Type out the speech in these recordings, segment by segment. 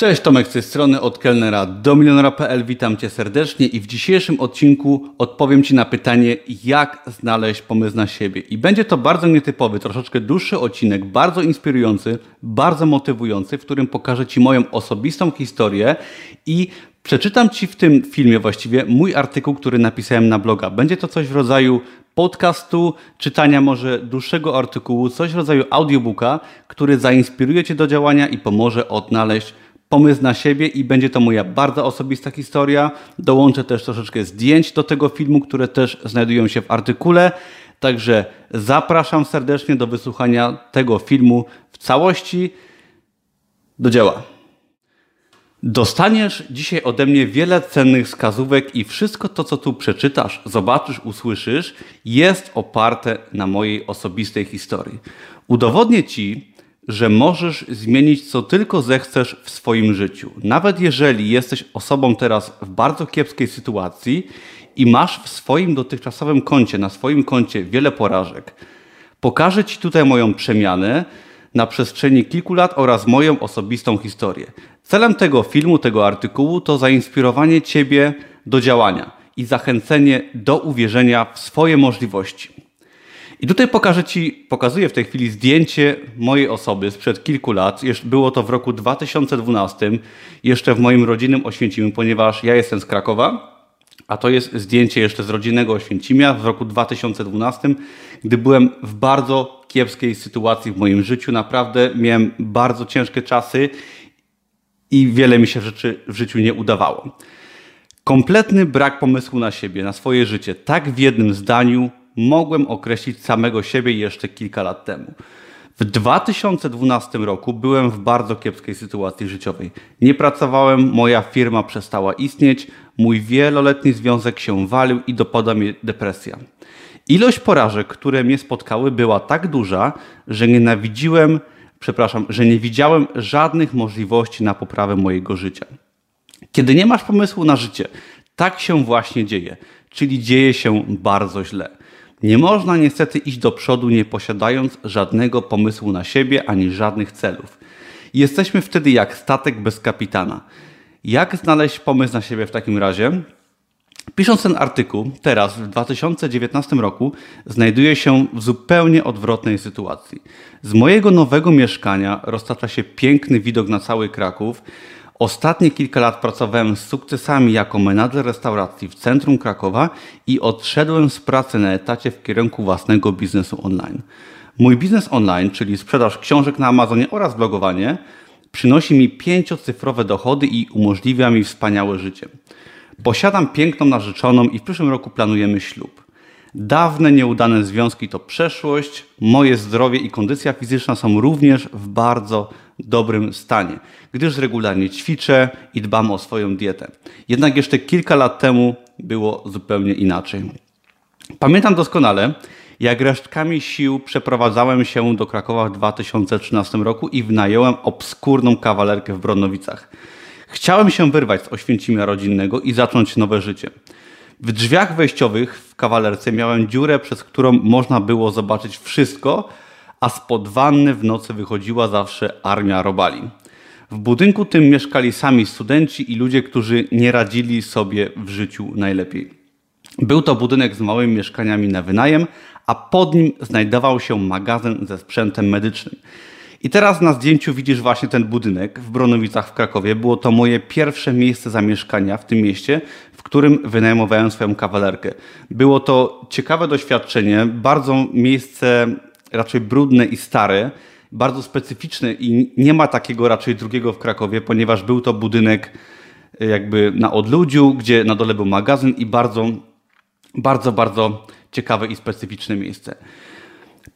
Cześć, Tomek z tej strony od kelnera do milionera.pl. Witam Cię serdecznie i w dzisiejszym odcinku odpowiem Ci na pytanie, jak znaleźć pomysł na siebie. I będzie to bardzo nietypowy, troszeczkę dłuższy odcinek, bardzo inspirujący, bardzo motywujący, w którym pokażę Ci moją osobistą historię i przeczytam Ci w tym filmie właściwie mój artykuł, który napisałem na bloga. Będzie to coś w rodzaju podcastu, czytania może dłuższego artykułu, coś w rodzaju audiobooka, który zainspiruje Cię do działania i pomoże odnaleźć pomysł na siebie i będzie to moja bardzo osobista historia. Dołączę też troszeczkę zdjęć do tego filmu, które też znajdują się w artykule. Także zapraszam serdecznie do wysłuchania tego filmu w całości. Do dzieła. Dostaniesz dzisiaj ode mnie wiele cennych wskazówek i wszystko to, co tu przeczytasz, zobaczysz, usłyszysz, jest oparte na mojej osobistej historii. Udowodnię Ci, że możesz zmienić co tylko zechcesz w swoim życiu. Nawet jeżeli jesteś osobą teraz w bardzo kiepskiej sytuacji i masz w swoim dotychczasowym koncie, na swoim koncie wiele porażek, pokażę Ci tutaj moją przemianę na przestrzeni kilku lat oraz moją osobistą historię. Celem tego filmu, tego artykułu to zainspirowanie Ciebie do działania i zachęcenie do uwierzenia w swoje możliwości. I tutaj pokażę Ci, pokazuję w tej chwili zdjęcie mojej osoby sprzed kilku lat. Było to w roku 2012, jeszcze w moim rodzinnym Oświęcimiu, ponieważ ja jestem z Krakowa, a to jest zdjęcie jeszcze z rodzinnego Oświęcimia w roku 2012, gdy byłem w bardzo kiepskiej sytuacji w moim życiu. Naprawdę miałem bardzo ciężkie czasy i wiele mi się rzeczy w życiu nie udawało. Kompletny brak pomysłu na siebie, na swoje życie, tak w jednym zdaniu mogłem określić samego siebie jeszcze kilka lat temu. W 2012 roku byłem w bardzo kiepskiej sytuacji życiowej. Nie pracowałem, moja firma przestała istnieć, mój wieloletni związek się walił i dopada mnie depresja. Ilość porażek, które mnie spotkały, była tak duża, że nienawidziłem, przepraszam, że nie widziałem żadnych możliwości na poprawę mojego życia. Kiedy nie masz pomysłu na życie, tak się właśnie dzieje, czyli dzieje się bardzo źle. Nie można niestety iść do przodu nie posiadając żadnego pomysłu na siebie ani żadnych celów. Jesteśmy wtedy jak statek bez kapitana. Jak znaleźć pomysł na siebie w takim razie? Pisząc ten artykuł, teraz w 2019 roku, znajduję się w zupełnie odwrotnej sytuacji. Z mojego nowego mieszkania roztacza się piękny widok na cały Kraków. Ostatnie kilka lat pracowałem z sukcesami jako menadżer restauracji w centrum Krakowa i odszedłem z pracy na etacie w kierunku własnego biznesu online. Mój biznes online, czyli sprzedaż książek na Amazonie oraz blogowanie, przynosi mi pięciocyfrowe dochody i umożliwia mi wspaniałe życie. Posiadam piękną narzeczoną i w przyszłym roku planujemy ślub. Dawne nieudane związki to przeszłość, moje zdrowie i kondycja fizyczna są również w bardzo dobrym stanie, gdyż regularnie ćwiczę i dbam o swoją dietę. Jednak jeszcze kilka lat temu było zupełnie inaczej. Pamiętam doskonale, jak resztkami sił przeprowadzałem się do Krakowa w 2013 roku i wynająłem obskurną kawalerkę w Bronowicach. Chciałem się wyrwać z Oświęcimia rodzinnego i zacząć nowe życie. W drzwiach wejściowych w kawalerce miałem dziurę, przez którą można było zobaczyć wszystko, a spod wanny w nocy wychodziła zawsze armia robali. W budynku tym mieszkali sami studenci i ludzie, którzy nie radzili sobie w życiu najlepiej. Był to budynek z małymi mieszkaniami na wynajem, a pod nim znajdował się magazyn ze sprzętem medycznym. I teraz na zdjęciu widzisz właśnie ten budynek w Bronowicach w Krakowie. Było to moje pierwsze miejsce zamieszkania w tym mieście, w którym wynajmowałem swoją kawalerkę. Było to ciekawe doświadczenie, bardzo miejsce raczej brudne i stare, bardzo specyficzne i nie ma takiego raczej drugiego w Krakowie, ponieważ był to budynek e, jakby na odludziu, gdzie na dole był magazyn i bardzo, bardzo, bardzo ciekawe i specyficzne miejsce.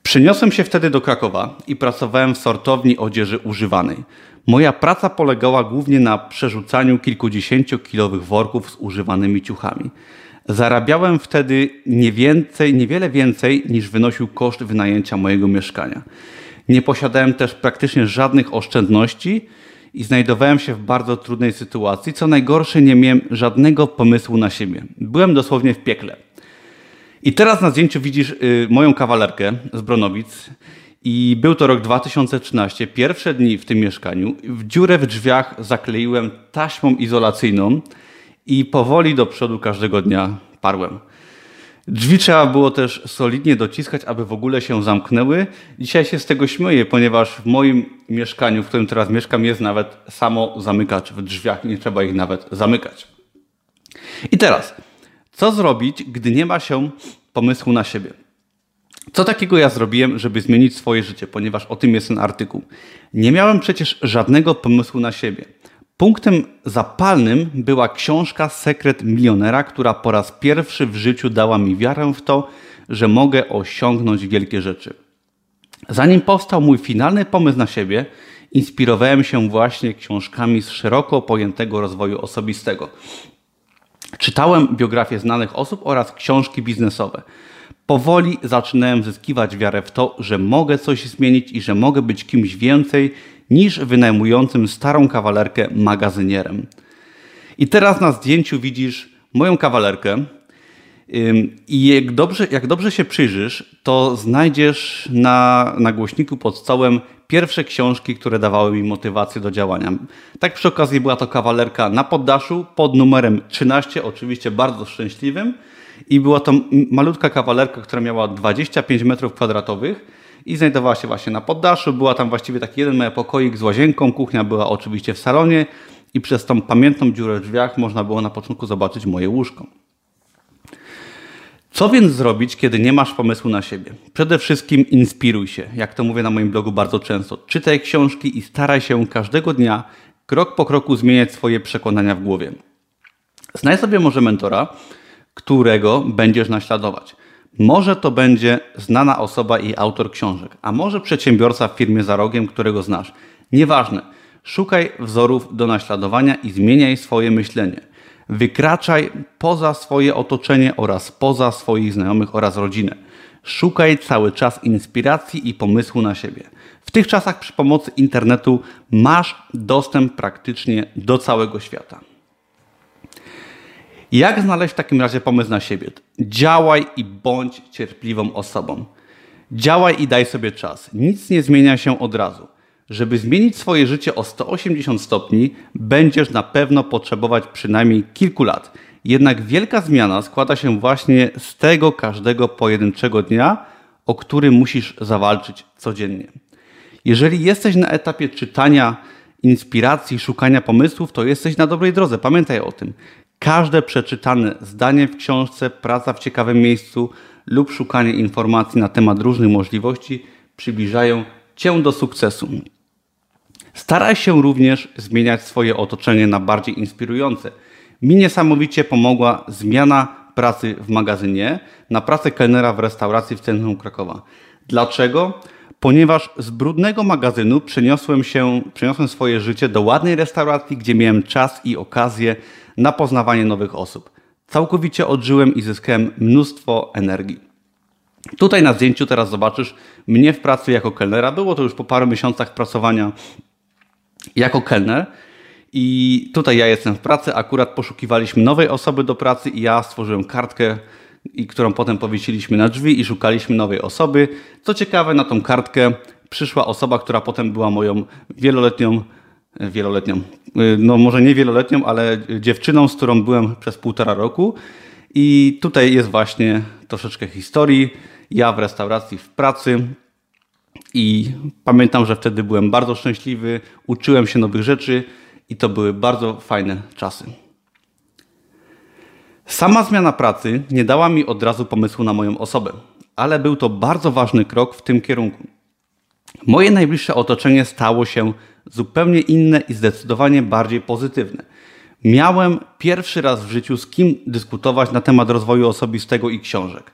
Przeniosłem się wtedy do Krakowa i pracowałem w sortowni odzieży używanej. Moja praca polegała głównie na przerzucaniu kilkudziesięciokilowych worków z używanymi ciuchami. Zarabiałem wtedy nie więcej, niewiele więcej niż wynosił koszt wynajęcia mojego mieszkania. Nie posiadałem też praktycznie żadnych oszczędności i znajdowałem się w bardzo trudnej sytuacji. Co najgorsze, nie miałem żadnego pomysłu na siebie. Byłem dosłownie w piekle. I teraz na zdjęciu widzisz y, moją kawalerkę z Bronowic I był to rok 2013. Pierwsze dni w tym mieszkaniu. W dziurę w drzwiach zakleiłem taśmą izolacyjną i powoli do przodu każdego dnia parłem. Drzwi trzeba było też solidnie dociskać, aby w ogóle się zamknęły. Dzisiaj się z tego śmieję, ponieważ w moim mieszkaniu, w którym teraz mieszkam, jest nawet samo zamykacz w drzwiach. Nie trzeba ich nawet zamykać. I teraz, co zrobić, gdy nie ma się pomysłu na siebie? Co takiego ja zrobiłem, żeby zmienić swoje życie, ponieważ o tym jest ten artykuł. Nie miałem przecież żadnego pomysłu na siebie. Punktem zapalnym była książka Sekret Milionera, która po raz pierwszy w życiu dała mi wiarę w to, że mogę osiągnąć wielkie rzeczy. Zanim powstał mój finalny pomysł na siebie, inspirowałem się właśnie książkami z szeroko pojętego rozwoju osobistego. Czytałem biografie znanych osób oraz książki biznesowe. Powoli zaczynałem zyskiwać wiarę w to, że mogę coś zmienić i że mogę być kimś więcej niż wynajmującym starą kawalerkę magazynierem. I teraz na zdjęciu widzisz moją kawalerkę. I jak dobrze, jak dobrze się przyjrzysz, to znajdziesz na, na głośniku pod stołem pierwsze książki, które dawały mi motywację do działania. Tak przy okazji była to kawalerka na poddaszu pod numerem 13, oczywiście bardzo szczęśliwym. I była to malutka kawalerka, która miała 25 metrów kwadratowych i znajdowała się właśnie na poddaszu. Była tam właściwie taki jeden mały pokoik z łazienką, kuchnia była oczywiście w salonie i przez tą pamiętną dziurę w drzwiach można było na początku zobaczyć moje łóżko. Co więc zrobić, kiedy nie masz pomysłu na siebie? Przede wszystkim inspiruj się, jak to mówię na moim blogu bardzo często. Czytaj książki i staraj się każdego dnia, krok po kroku zmieniać swoje przekonania w głowie. Znajdź sobie może mentora, którego będziesz naśladować. Może to będzie znana osoba i autor książek, a może przedsiębiorca w firmie za rogiem, którego znasz. Nieważne. Szukaj wzorów do naśladowania i zmieniaj swoje myślenie. Wykraczaj poza swoje otoczenie oraz poza swoich znajomych oraz rodzinę. Szukaj cały czas inspiracji i pomysłu na siebie. W tych czasach przy pomocy internetu masz dostęp praktycznie do całego świata. Jak znaleźć w takim razie pomysł na siebie? Działaj i bądź cierpliwą osobą. Działaj i daj sobie czas. Nic nie zmienia się od razu. Żeby zmienić swoje życie o 180 stopni, będziesz na pewno potrzebować przynajmniej kilku lat. Jednak wielka zmiana składa się właśnie z tego każdego pojedynczego dnia, o który musisz zawalczyć codziennie. Jeżeli jesteś na etapie czytania inspiracji, szukania pomysłów, to jesteś na dobrej drodze. Pamiętaj o tym. Każde przeczytane zdanie w książce, praca w ciekawym miejscu lub szukanie informacji na temat różnych możliwości przybliżają Cię do sukcesu. Staraj się również zmieniać swoje otoczenie na bardziej inspirujące. Mi niesamowicie pomogła zmiana pracy w magazynie na pracę kelnera w restauracji w centrum Krakowa. Dlaczego? Ponieważ z brudnego magazynu przeniosłem się, przeniosłem swoje życie do ładnej restauracji, gdzie miałem czas i okazję na poznawanie nowych osób. Całkowicie odżyłem i zyskałem mnóstwo energii. Tutaj na zdjęciu teraz zobaczysz mnie w pracy jako kelnera. Było to już po paru miesiącach pracowania jako kelner. I tutaj ja jestem w pracy. Akurat poszukiwaliśmy nowej osoby do pracy i ja stworzyłem kartkę, którą potem powiesiliśmy na drzwi i szukaliśmy nowej osoby. Co ciekawe, na tą kartkę przyszła osoba, która potem była moją wieloletnią wieloletnią, y, no może nie wieloletnią, ale dziewczyną, z którą byłem przez półtora roku. I tutaj jest właśnie troszeczkę historii. Ja w restauracji w pracy i pamiętam, że wtedy byłem bardzo szczęśliwy, uczyłem się nowych rzeczy i to były bardzo fajne czasy. Sama zmiana pracy nie dała mi od razu pomysłu na moją osobę, ale był to bardzo ważny krok w tym kierunku. Moje najbliższe otoczenie stało się zupełnie inne i zdecydowanie bardziej pozytywne. Miałem pierwszy raz w życiu z kim dyskutować na temat rozwoju osobistego i książek.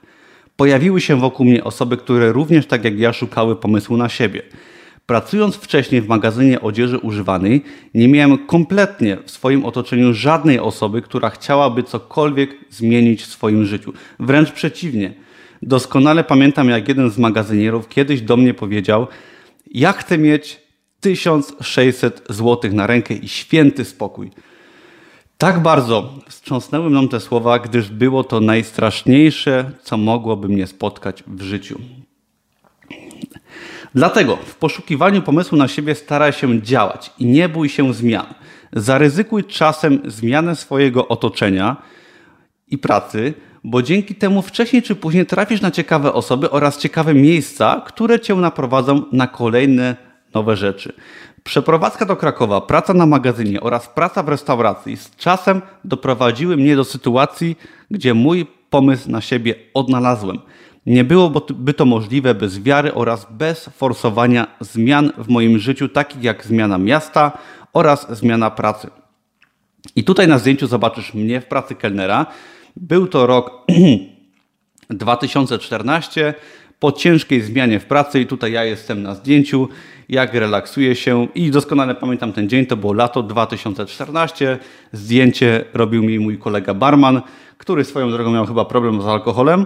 Pojawiły się wokół mnie osoby, które również tak jak ja szukały pomysłu na siebie. Pracując wcześniej w magazynie odzieży używanej, nie miałem kompletnie w swoim otoczeniu żadnej osoby, która chciałaby cokolwiek zmienić w swoim życiu. Wręcz przeciwnie. Doskonale pamiętam, jak jeden z magazynierów kiedyś do mnie powiedział: Ja chcę mieć 1600 zł na rękę i święty spokój. Tak bardzo wstrząsnęły mną te słowa, gdyż było to najstraszniejsze, co mogłoby mnie spotkać w życiu. Dlatego w poszukiwaniu pomysłu na siebie staraj się działać i nie bój się zmian. Zaryzykuj czasem zmianę swojego otoczenia i pracy, bo dzięki temu wcześniej czy później trafisz na ciekawe osoby oraz ciekawe miejsca, które cię naprowadzą na kolejne nowe rzeczy. Przeprowadzka do Krakowa, praca na magazynie oraz praca w restauracji z czasem doprowadziły mnie do sytuacji, gdzie mój pomysł na siebie odnalazłem. Nie byłoby to możliwe bez wiary oraz bez forsowania zmian w moim życiu, takich jak zmiana miasta oraz zmiana pracy. I tutaj na zdjęciu zobaczysz mnie w pracy kelnera. Był to rok 2014 po ciężkiej zmianie w pracy i tutaj ja jestem na zdjęciu, jak relaksuję się i doskonale pamiętam ten dzień, to było lato 2014. Zdjęcie robił mi mój kolega barman, który swoją drogą miał chyba problem z alkoholem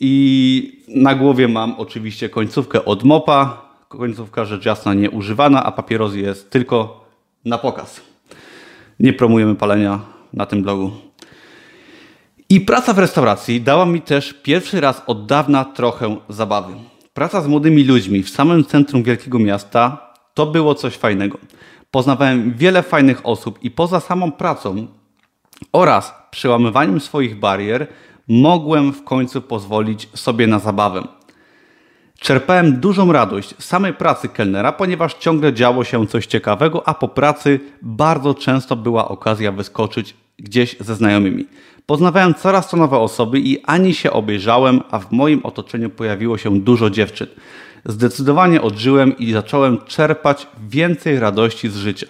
i na głowie mam oczywiście końcówkę od mopa, końcówka rzecz jasna nieużywana, a papierozy jest tylko na pokaz. Nie promujemy palenia na tym blogu. I praca w restauracji dała mi też pierwszy raz od dawna trochę zabawy. Praca z młodymi ludźmi w samym centrum wielkiego miasta to było coś fajnego. Poznawałem wiele fajnych osób i poza samą pracą oraz przełamywaniem swoich barier mogłem w końcu pozwolić sobie na zabawę. Czerpałem dużą radość z samej pracy kelnera, ponieważ ciągle działo się coś ciekawego, a po pracy bardzo często była okazja wyskoczyć gdzieś ze znajomymi. Poznawałem coraz to nowe osoby i ani się obejrzałem, a w moim otoczeniu pojawiło się dużo dziewczyn. Zdecydowanie odżyłem i zacząłem czerpać więcej radości z życia.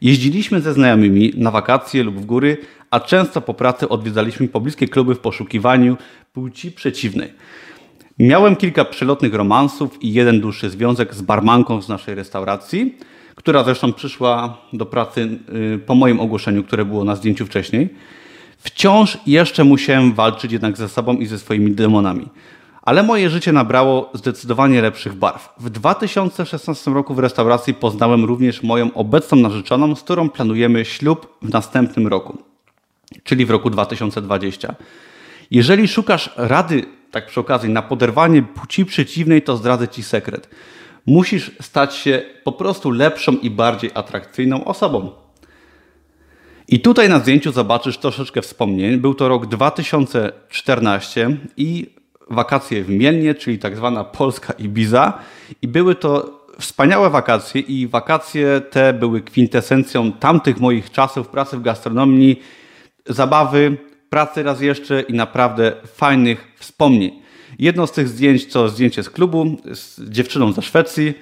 Jeździliśmy ze znajomymi na wakacje lub w góry, a często po pracy odwiedzaliśmy pobliskie kluby w poszukiwaniu płci przeciwnej. Miałem kilka przelotnych romansów i jeden dłuższy związek z barmanką z naszej restauracji, która zresztą przyszła do pracy y, po moim ogłoszeniu, które było na zdjęciu wcześniej. Wciąż jeszcze musiałem walczyć jednak ze sobą i ze swoimi demonami. Ale moje życie nabrało zdecydowanie lepszych barw. W 2016 roku w restauracji poznałem również moją obecną narzeczoną, z którą planujemy ślub w następnym roku, czyli w roku 2020. Jeżeli szukasz rady, tak przy okazji, na poderwanie płci przeciwnej, to zdradzę Ci sekret. Musisz stać się po prostu lepszą i bardziej atrakcyjną osobą. I tutaj na zdjęciu zobaczysz troszeczkę wspomnień. Był to rok 2014 i wakacje w Mielnie, czyli tak zwana polska Ibiza. I były to wspaniałe wakacje i wakacje te były kwintesencją tamtych moich czasów pracy w gastronomii, zabawy, pracy raz jeszcze i naprawdę fajnych wspomnień. Jedno z tych zdjęć to zdjęcie z klubu z dziewczyną ze Szwecji,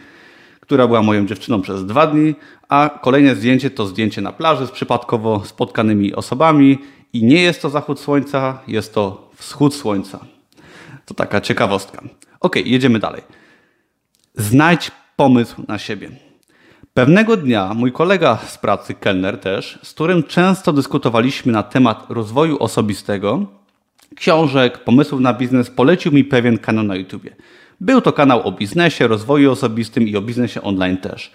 która była moją dziewczyną przez dwa dni, a kolejne zdjęcie to zdjęcie na plaży z przypadkowo spotkanymi osobami i nie jest to zachód słońca, jest to wschód słońca. To taka ciekawostka. Ok, jedziemy dalej. Znajdź pomysł na siebie. Pewnego dnia mój kolega z pracy, kelner też, z którym często dyskutowaliśmy na temat rozwoju osobistego, książek, pomysłów na biznes, polecił mi pewien kanał na YouTubie. Był to kanał o biznesie, rozwoju osobistym i o biznesie online też.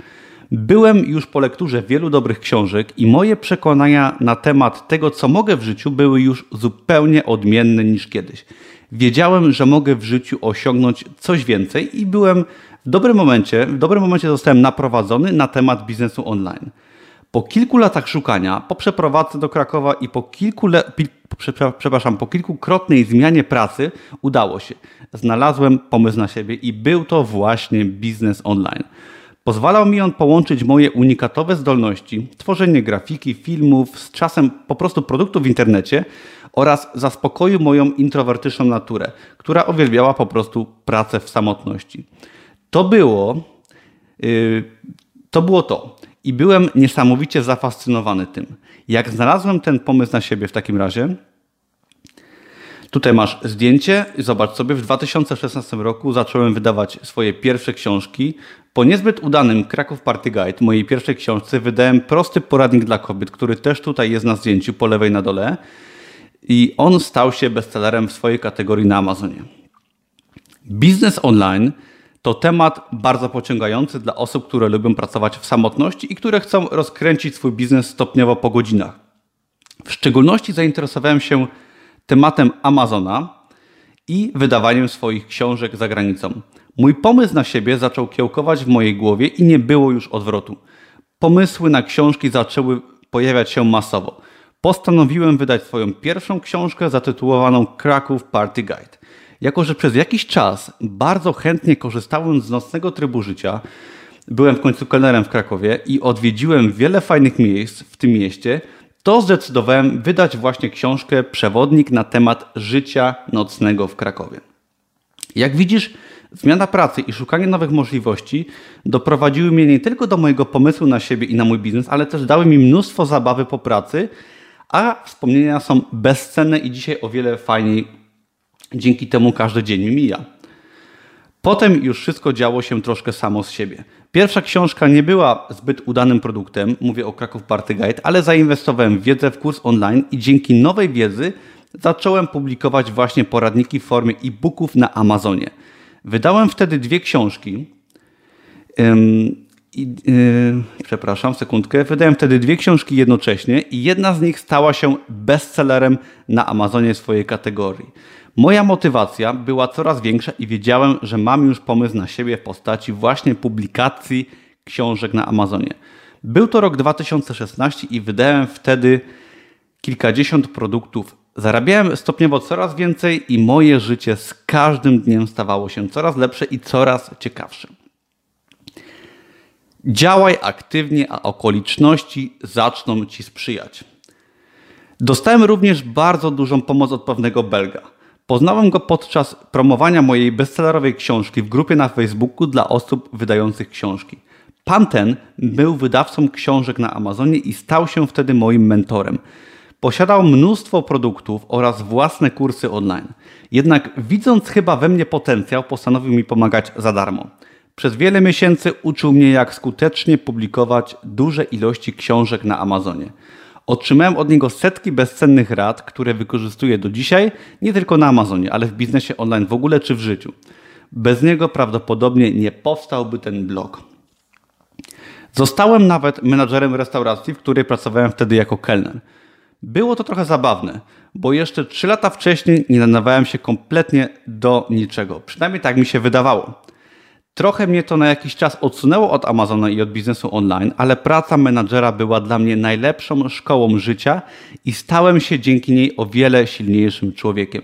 Byłem już po lekturze wielu dobrych książek i moje przekonania na temat tego, co mogę w życiu, były już zupełnie odmienne niż kiedyś. Wiedziałem, że mogę w życiu osiągnąć coś więcej i byłem w dobrym momencie, w dobrym momencie zostałem naprowadzony na temat biznesu online. Po kilku latach szukania, po przeprowadzce do Krakowa i po kilku le, przepraszam, po kilkukrotnej zmianie pracy udało się. Znalazłem pomysł na siebie i był to właśnie biznes online. Pozwalał mi on połączyć moje unikatowe zdolności, tworzenie grafiki, filmów, z czasem po prostu produktów w internecie oraz zaspokoił moją introwertyczną naturę, która uwielbiała po prostu pracę w samotności. To było, yy, to było to. I byłem niesamowicie zafascynowany tym. Jak znalazłem ten pomysł na siebie w takim razie, Tutaj masz zdjęcie. Zobacz sobie, w 2016 roku zacząłem wydawać swoje pierwsze książki. Po niezbyt udanym Kraków Party Guide, mojej pierwszej książce, wydałem prosty poradnik dla kobiet, który też tutaj jest na zdjęciu po lewej na dole. I on stał się bestsellerem w swojej kategorii na Amazonie. Biznes online to temat bardzo pociągający dla osób, które lubią pracować w samotności i które chcą rozkręcić swój biznes stopniowo po godzinach. W szczególności zainteresowałem się tematem Amazona i wydawaniem swoich książek za granicą. Mój pomysł na siebie zaczął kiełkować w mojej głowie i nie było już odwrotu. Pomysły na książki zaczęły pojawiać się masowo. Postanowiłem wydać swoją pierwszą książkę zatytułowaną Kraków Party Guide. Jako, że przez jakiś czas bardzo chętnie korzystałem z nocnego trybu życia, byłem w końcu kelnerem w Krakowie i odwiedziłem wiele fajnych miejsc w tym mieście, to zdecydowałem wydać właśnie książkę Przewodnik na temat życia nocnego w Krakowie. Jak widzisz, zmiana pracy i szukanie nowych możliwości doprowadziły mnie nie tylko do mojego pomysłu na siebie i na mój biznes, ale też dały mi mnóstwo zabawy po pracy, a wspomnienia są bezcenne i dzisiaj o wiele fajniej dzięki temu każdy dzień mi mija. Potem już wszystko działo się troszkę samo z siebie. Pierwsza książka nie była zbyt udanym produktem, mówię o Kraków Party Guide, ale zainwestowałem w wiedzę w kurs online i dzięki nowej wiedzy zacząłem publikować właśnie poradniki w formie e-booków na Amazonie. Wydałem wtedy dwie książki. I, yy, przepraszam, sekundkę. Wydałem wtedy dwie książki jednocześnie i jedna z nich stała się bestsellerem na Amazonie swojej kategorii. Moja motywacja była coraz większa i wiedziałem, że mam już pomysł na siebie w postaci właśnie publikacji książek na Amazonie. Był to rok 2016 i wydałem wtedy kilkadziesiąt produktów. Zarabiałem stopniowo coraz więcej i moje życie z każdym dniem stawało się coraz lepsze i coraz ciekawsze. Działaj aktywnie, a okoliczności zaczną ci sprzyjać. Dostałem również bardzo dużą pomoc od pewnego Belga. Poznałem go podczas promowania mojej bestsellerowej książki w grupie na Facebooku dla osób wydających książki. Pan ten był wydawcą książek na Amazonie i stał się wtedy moim mentorem. Posiadał mnóstwo produktów oraz własne kursy online. Jednak widząc chyba we mnie potencjał, postanowił mi pomagać za darmo. Przez wiele miesięcy uczył mnie, jak skutecznie publikować duże ilości książek na Amazonie. Otrzymałem od niego setki bezcennych rad, które wykorzystuję do dzisiaj, nie tylko na Amazonie, ale w biznesie online w ogóle czy w życiu. Bez niego prawdopodobnie nie powstałby ten blog. Zostałem nawet menadżerem restauracji, w której pracowałem wtedy jako kelner. Było to trochę zabawne, bo jeszcze 3 lata wcześniej nie nadawałem się kompletnie do niczego. Przynajmniej tak mi się wydawało. Trochę mnie to na jakiś czas odsunęło od Amazona i od biznesu online, ale praca menadżera była dla mnie najlepszą szkołą życia i stałem się dzięki niej o wiele silniejszym człowiekiem.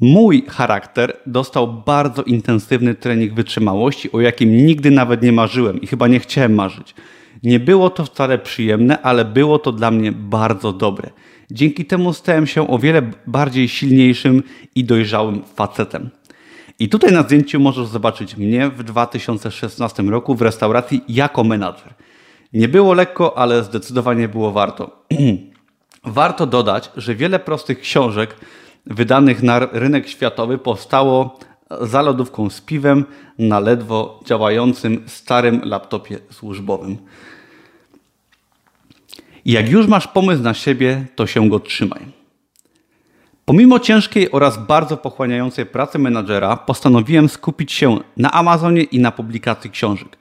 Mój charakter dostał bardzo intensywny trening wytrzymałości, o jakim nigdy nawet nie marzyłem i chyba nie chciałem marzyć. Nie było to wcale przyjemne, ale było to dla mnie bardzo dobre. Dzięki temu stałem się o wiele bardziej silniejszym i dojrzałym facetem. I tutaj na zdjęciu możesz zobaczyć mnie w 2016 roku w restauracji jako menadżer. Nie było lekko, ale zdecydowanie było warto. warto dodać, że wiele prostych książek wydanych na rynek światowy powstało za lodówką z piwem na ledwo działającym starym laptopie służbowym. Jak już masz pomysł na siebie, to się go trzymaj. Pomimo ciężkiej oraz bardzo pochłaniającej pracy menadżera, postanowiłem skupić się na Amazonie i na publikacji książek.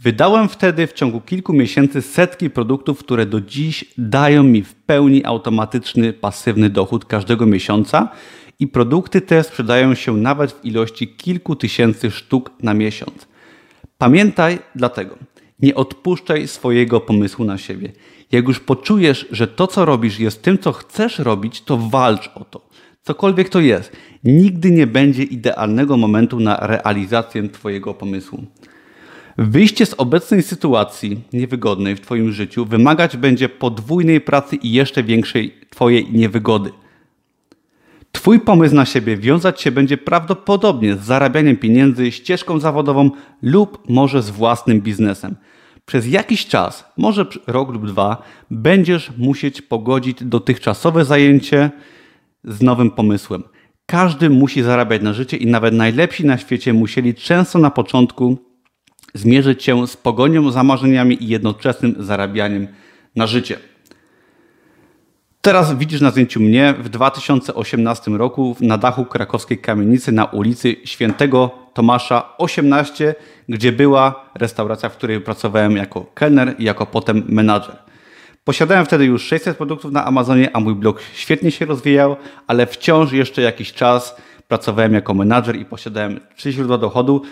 Wydałem wtedy w ciągu kilku miesięcy setki produktów, które do dziś dają mi w pełni automatyczny, pasywny dochód każdego miesiąca i produkty te sprzedają się nawet w ilości kilku tysięcy sztuk na miesiąc. Pamiętaj dlatego, nie odpuszczaj swojego pomysłu na siebie. Jak już poczujesz, że to, co robisz, jest tym, co chcesz robić, to walcz o to. Cokolwiek to jest, nigdy nie będzie idealnego momentu na realizację Twojego pomysłu. Wyjście z obecnej sytuacji niewygodnej w Twoim życiu wymagać będzie podwójnej pracy i jeszcze większej Twojej niewygody. Twój pomysł na siebie wiązać się będzie prawdopodobnie z zarabianiem pieniędzy, ścieżką zawodową lub może z własnym biznesem. Przez jakiś czas, może rok lub dwa, będziesz musieć pogodzić dotychczasowe zajęcie z nowym pomysłem. Każdy musi zarabiać na życie i nawet najlepsi na świecie musieli często na początku zmierzyć się z pogonią za marzeniami i jednoczesnym zarabianiem na życie. Teraz widzisz na zdjęciu mnie w 2018 roku na dachu krakowskiej kamienicy na ulicy Świętego Tomasza 18, gdzie była restauracja, w której pracowałem jako kelner i jako potem menadżer. Posiadałem wtedy już 600 produktów na Amazonie, a mój blog świetnie się rozwijał, ale wciąż jeszcze jakiś czas pracowałem jako menadżer i posiadałem trzy źródła dochodu.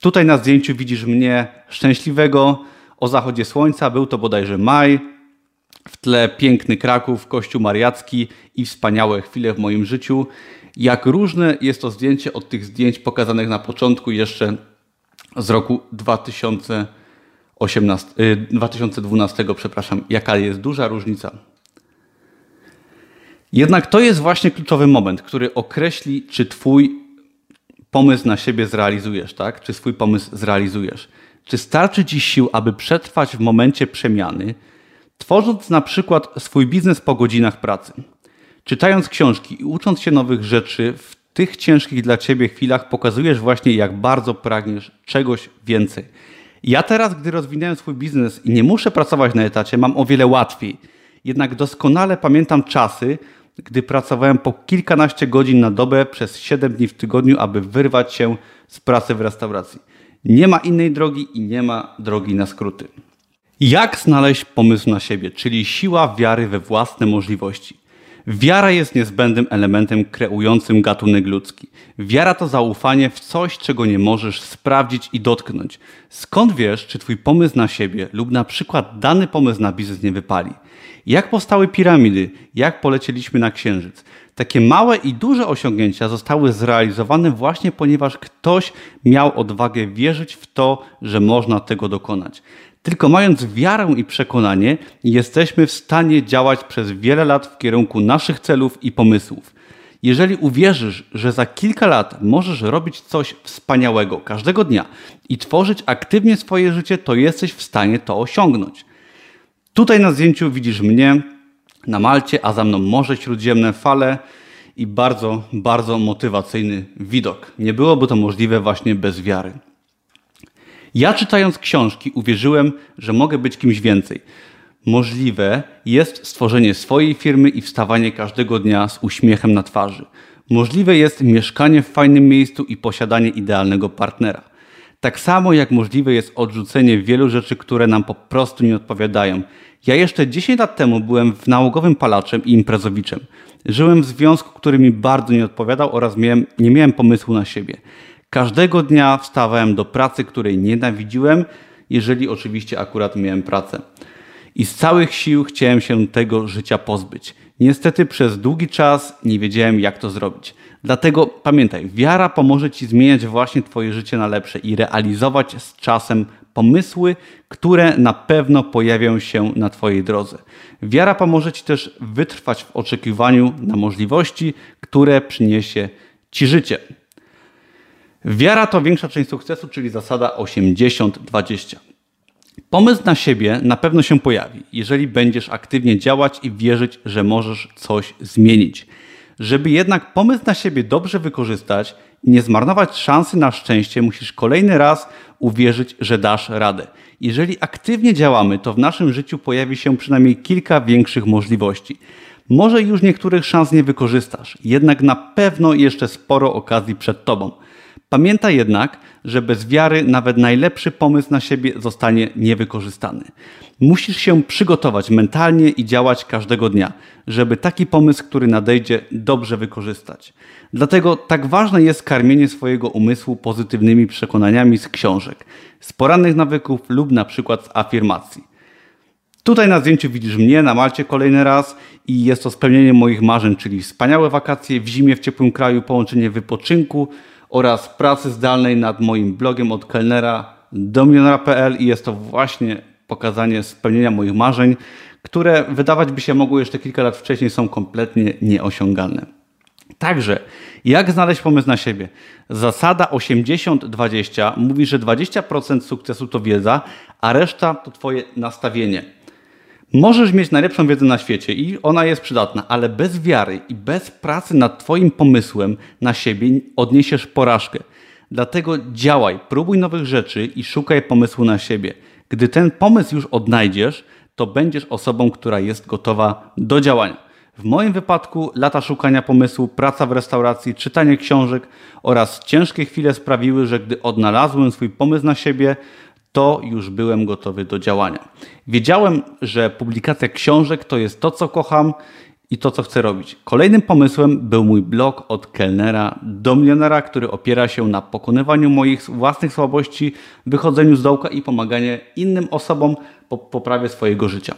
Tutaj na zdjęciu widzisz mnie szczęśliwego o zachodzie słońca. Był to bodajże maj. W tle piękny Kraków, Kościół Mariacki i wspaniałe chwile w moim życiu. Jak różne jest to zdjęcie od tych zdjęć pokazanych na początku jeszcze z roku 2018, 2012, y, przepraszam, jaka jest duża różnica. Jednak to jest właśnie kluczowy moment, który określi, czy Twój pomysł na siebie zrealizujesz, tak? Czy swój pomysł zrealizujesz. Czy starczy Ci sił, aby przetrwać w momencie przemiany, tworząc na przykład swój biznes po godzinach pracy? Czytając książki i ucząc się nowych rzeczy w tych ciężkich dla Ciebie chwilach, pokazujesz właśnie, jak bardzo pragniesz czegoś więcej. Ja teraz, gdy rozwinąłem swój biznes i nie muszę pracować na etacie, mam o wiele łatwiej. Jednak doskonale pamiętam czasy, gdy pracowałem po kilkanaście godzin na dobę przez 7 dni w tygodniu, aby wyrwać się z pracy w restauracji. Nie ma innej drogi i nie ma drogi na skróty. Jak znaleźć pomysł na siebie, czyli siła wiary we własne możliwości? Wiara jest niezbędnym elementem kreującym gatunek ludzki. Wiara to zaufanie w coś, czego nie możesz sprawdzić i dotknąć. Skąd wiesz, czy twój pomysł na siebie lub na przykład dany pomysł na biznes nie wypali? Jak powstały piramidy? Jak polecieliśmy na Księżyc? Takie małe i duże osiągnięcia zostały zrealizowane właśnie ponieważ ktoś miał odwagę wierzyć w to, że można tego dokonać. Tylko mając wiarę i przekonanie, jesteśmy w stanie działać przez wiele lat w kierunku naszych celów i pomysłów. Jeżeli uwierzysz, że za kilka lat możesz robić coś wspaniałego każdego dnia i tworzyć aktywnie swoje życie, to jesteś w stanie to osiągnąć. Tutaj na zdjęciu widzisz mnie na Malcie, a za mną Morze Śródziemne, fale i bardzo, bardzo motywacyjny widok. Nie byłoby to możliwe właśnie bez wiary. Ja czytając książki uwierzyłem, że mogę być kimś więcej. Możliwe jest stworzenie swojej firmy i wstawanie każdego dnia z uśmiechem na twarzy. Możliwe jest mieszkanie w fajnym miejscu i posiadanie idealnego partnera. Tak samo jak możliwe jest odrzucenie wielu rzeczy, które nam po prostu nie odpowiadają. Ja jeszcze 10 lat temu byłem w nałogowym palaczem i imprezowiczem. Żyłem w związku, który mi bardzo nie odpowiadał oraz miałem, nie miałem pomysłu na siebie. Każdego dnia wstawałem do pracy, której nienawidziłem, jeżeli oczywiście akurat miałem pracę. I z całych sił chciałem się tego życia pozbyć. Niestety przez długi czas nie wiedziałem, jak to zrobić. Dlatego pamiętaj, wiara pomoże Ci zmieniać właśnie Twoje życie na lepsze i realizować z czasem pomysły, które na pewno pojawią się na Twojej drodze. Wiara pomoże Ci też wytrwać w oczekiwaniu na możliwości, które przyniesie Ci życie. Wiara to większa część sukcesu, czyli zasada 80-20. Pomysł na siebie na pewno się pojawi, jeżeli będziesz aktywnie działać i wierzyć, że możesz coś zmienić. Żeby jednak pomysł na siebie dobrze wykorzystać i nie zmarnować szansy na szczęście, musisz kolejny raz uwierzyć, że dasz radę. Jeżeli aktywnie działamy, to w naszym życiu pojawi się przynajmniej kilka większych możliwości. Może już niektórych szans nie wykorzystasz, jednak na pewno jeszcze sporo okazji przed Tobą. Pamiętaj jednak, że bez wiary nawet najlepszy pomysł na siebie zostanie niewykorzystany. Musisz się przygotować mentalnie i działać każdego dnia, żeby taki pomysł, który nadejdzie, dobrze wykorzystać. Dlatego tak ważne jest karmienie swojego umysłu pozytywnymi przekonaniami z książek, z porannych nawyków lub na przykład z afirmacji. Tutaj na zdjęciu widzisz mnie na Malcie kolejny raz i jest to spełnienie moich marzeń, czyli wspaniałe wakacje w zimie w ciepłym kraju, połączenie wypoczynku oraz pracy zdalnej nad moim blogiem od kelnera do milionera.pl i jest to właśnie pokazanie spełnienia moich marzeń, które wydawać by się mogło jeszcze kilka lat wcześniej są kompletnie nieosiągalne. Także, jak znaleźć pomysł na siebie? Zasada 80-20 mówi, że 20% sukcesu to wiedza, a reszta to Twoje nastawienie. Możesz mieć najlepszą wiedzę na świecie i ona jest przydatna, ale bez wiary i bez pracy nad Twoim pomysłem na siebie odniesiesz porażkę. Dlatego działaj, próbuj nowych rzeczy i szukaj pomysłu na siebie. Gdy ten pomysł już odnajdziesz, to będziesz osobą, która jest gotowa do działania. W moim wypadku lata szukania pomysłu, praca w restauracji, czytanie książek oraz ciężkie chwile sprawiły, że gdy odnalazłem swój pomysł na siebie, to już byłem gotowy do działania. Wiedziałem, że publikacja książek to jest to, co kocham i to, co chcę robić. Kolejnym pomysłem był mój blog od kelnera do milionera, który opiera się na pokonywaniu moich własnych słabości, wychodzeniu z dołka i pomaganie innym osobom po poprawie swojego życia.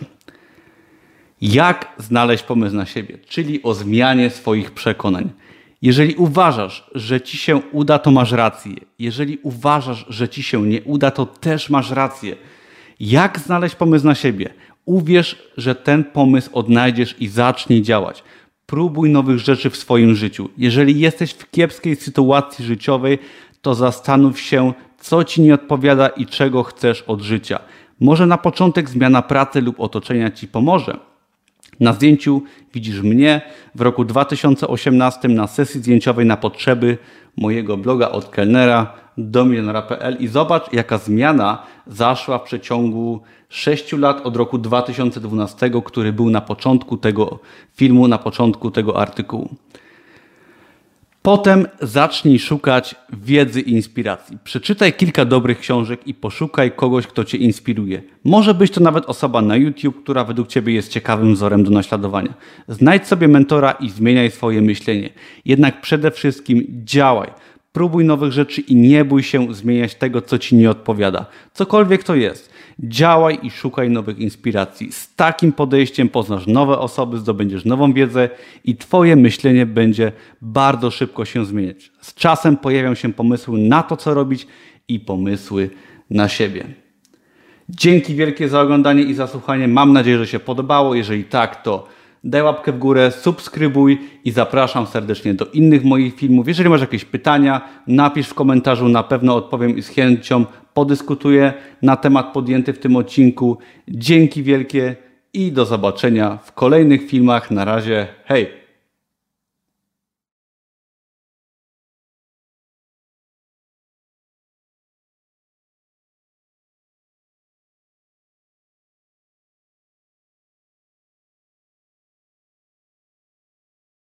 Jak znaleźć pomysł na siebie, czyli o zmianie swoich przekonań. Jeżeli uważasz, że ci się uda, to masz rację. Jeżeli uważasz, że ci się nie uda, to też masz rację. Jak znaleźć pomysł na siebie? Uwierz, że ten pomysł odnajdziesz i zacznij działać. Próbuj nowych rzeczy w swoim życiu. Jeżeli jesteś w kiepskiej sytuacji życiowej, to zastanów się, co ci nie odpowiada i czego chcesz od życia. Może na początek zmiana pracy lub otoczenia ci pomoże. Na zdjęciu widzisz mnie w roku 2018 na sesji zdjęciowej na potrzeby mojego bloga od kelnera do milionera.pl i zobacz, jaka zmiana zaszła w przeciągu 6 lat od roku 2012, który był na początku tego filmu, na początku tego artykułu. Potem zacznij szukać wiedzy i inspiracji. Przeczytaj kilka dobrych książek i poszukaj kogoś, kto Cię inspiruje. Może być to nawet osoba na YouTube, która według Ciebie jest ciekawym wzorem do naśladowania. Znajdź sobie mentora i zmieniaj swoje myślenie. Jednak przede wszystkim działaj. Próbuj nowych rzeczy i nie bój się zmieniać tego, co Ci nie odpowiada. Cokolwiek to jest. Działaj i szukaj nowych inspiracji. Z takim podejściem poznasz nowe osoby, zdobędziesz nową wiedzę i Twoje myślenie będzie bardzo szybko się zmieniać. Z czasem pojawią się pomysły na to, co robić i pomysły na siebie. Dzięki wielkie za oglądanie i zasłuchanie. Mam nadzieję, że się podobało. Jeżeli tak, to daj łapkę w górę, subskrybuj i zapraszam serdecznie do innych moich filmów. Jeżeli masz jakieś pytania, napisz w komentarzu, na pewno odpowiem i z chęcią podyskutuję na temat podjęty w tym odcinku. Dzięki wielkie i do zobaczenia w kolejnych filmach. Na razie, hej!